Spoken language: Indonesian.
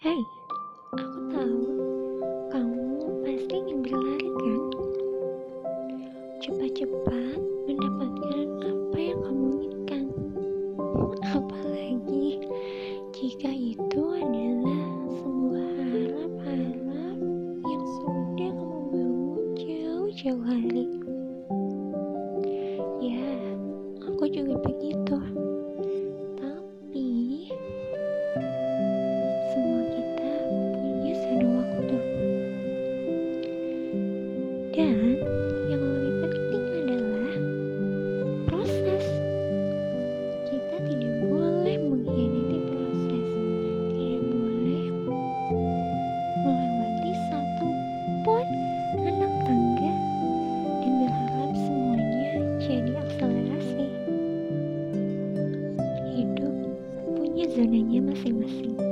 Hei, aku tahu kamu pasti ingin berlari kan? Cepat-cepat mendapatkan apa yang kamu inginkan. Apalagi jika itu adalah sebuah harap-harap yang sudah kamu bangun jauh-jauh hari. Ya, aku juga begitu. yang lebih penting adalah proses. Kita tidak boleh mengkhianati proses, tidak boleh melewati satu pun anak tangga dan berharap semuanya jadi akselerasi. Hidup punya zonanya masing-masing.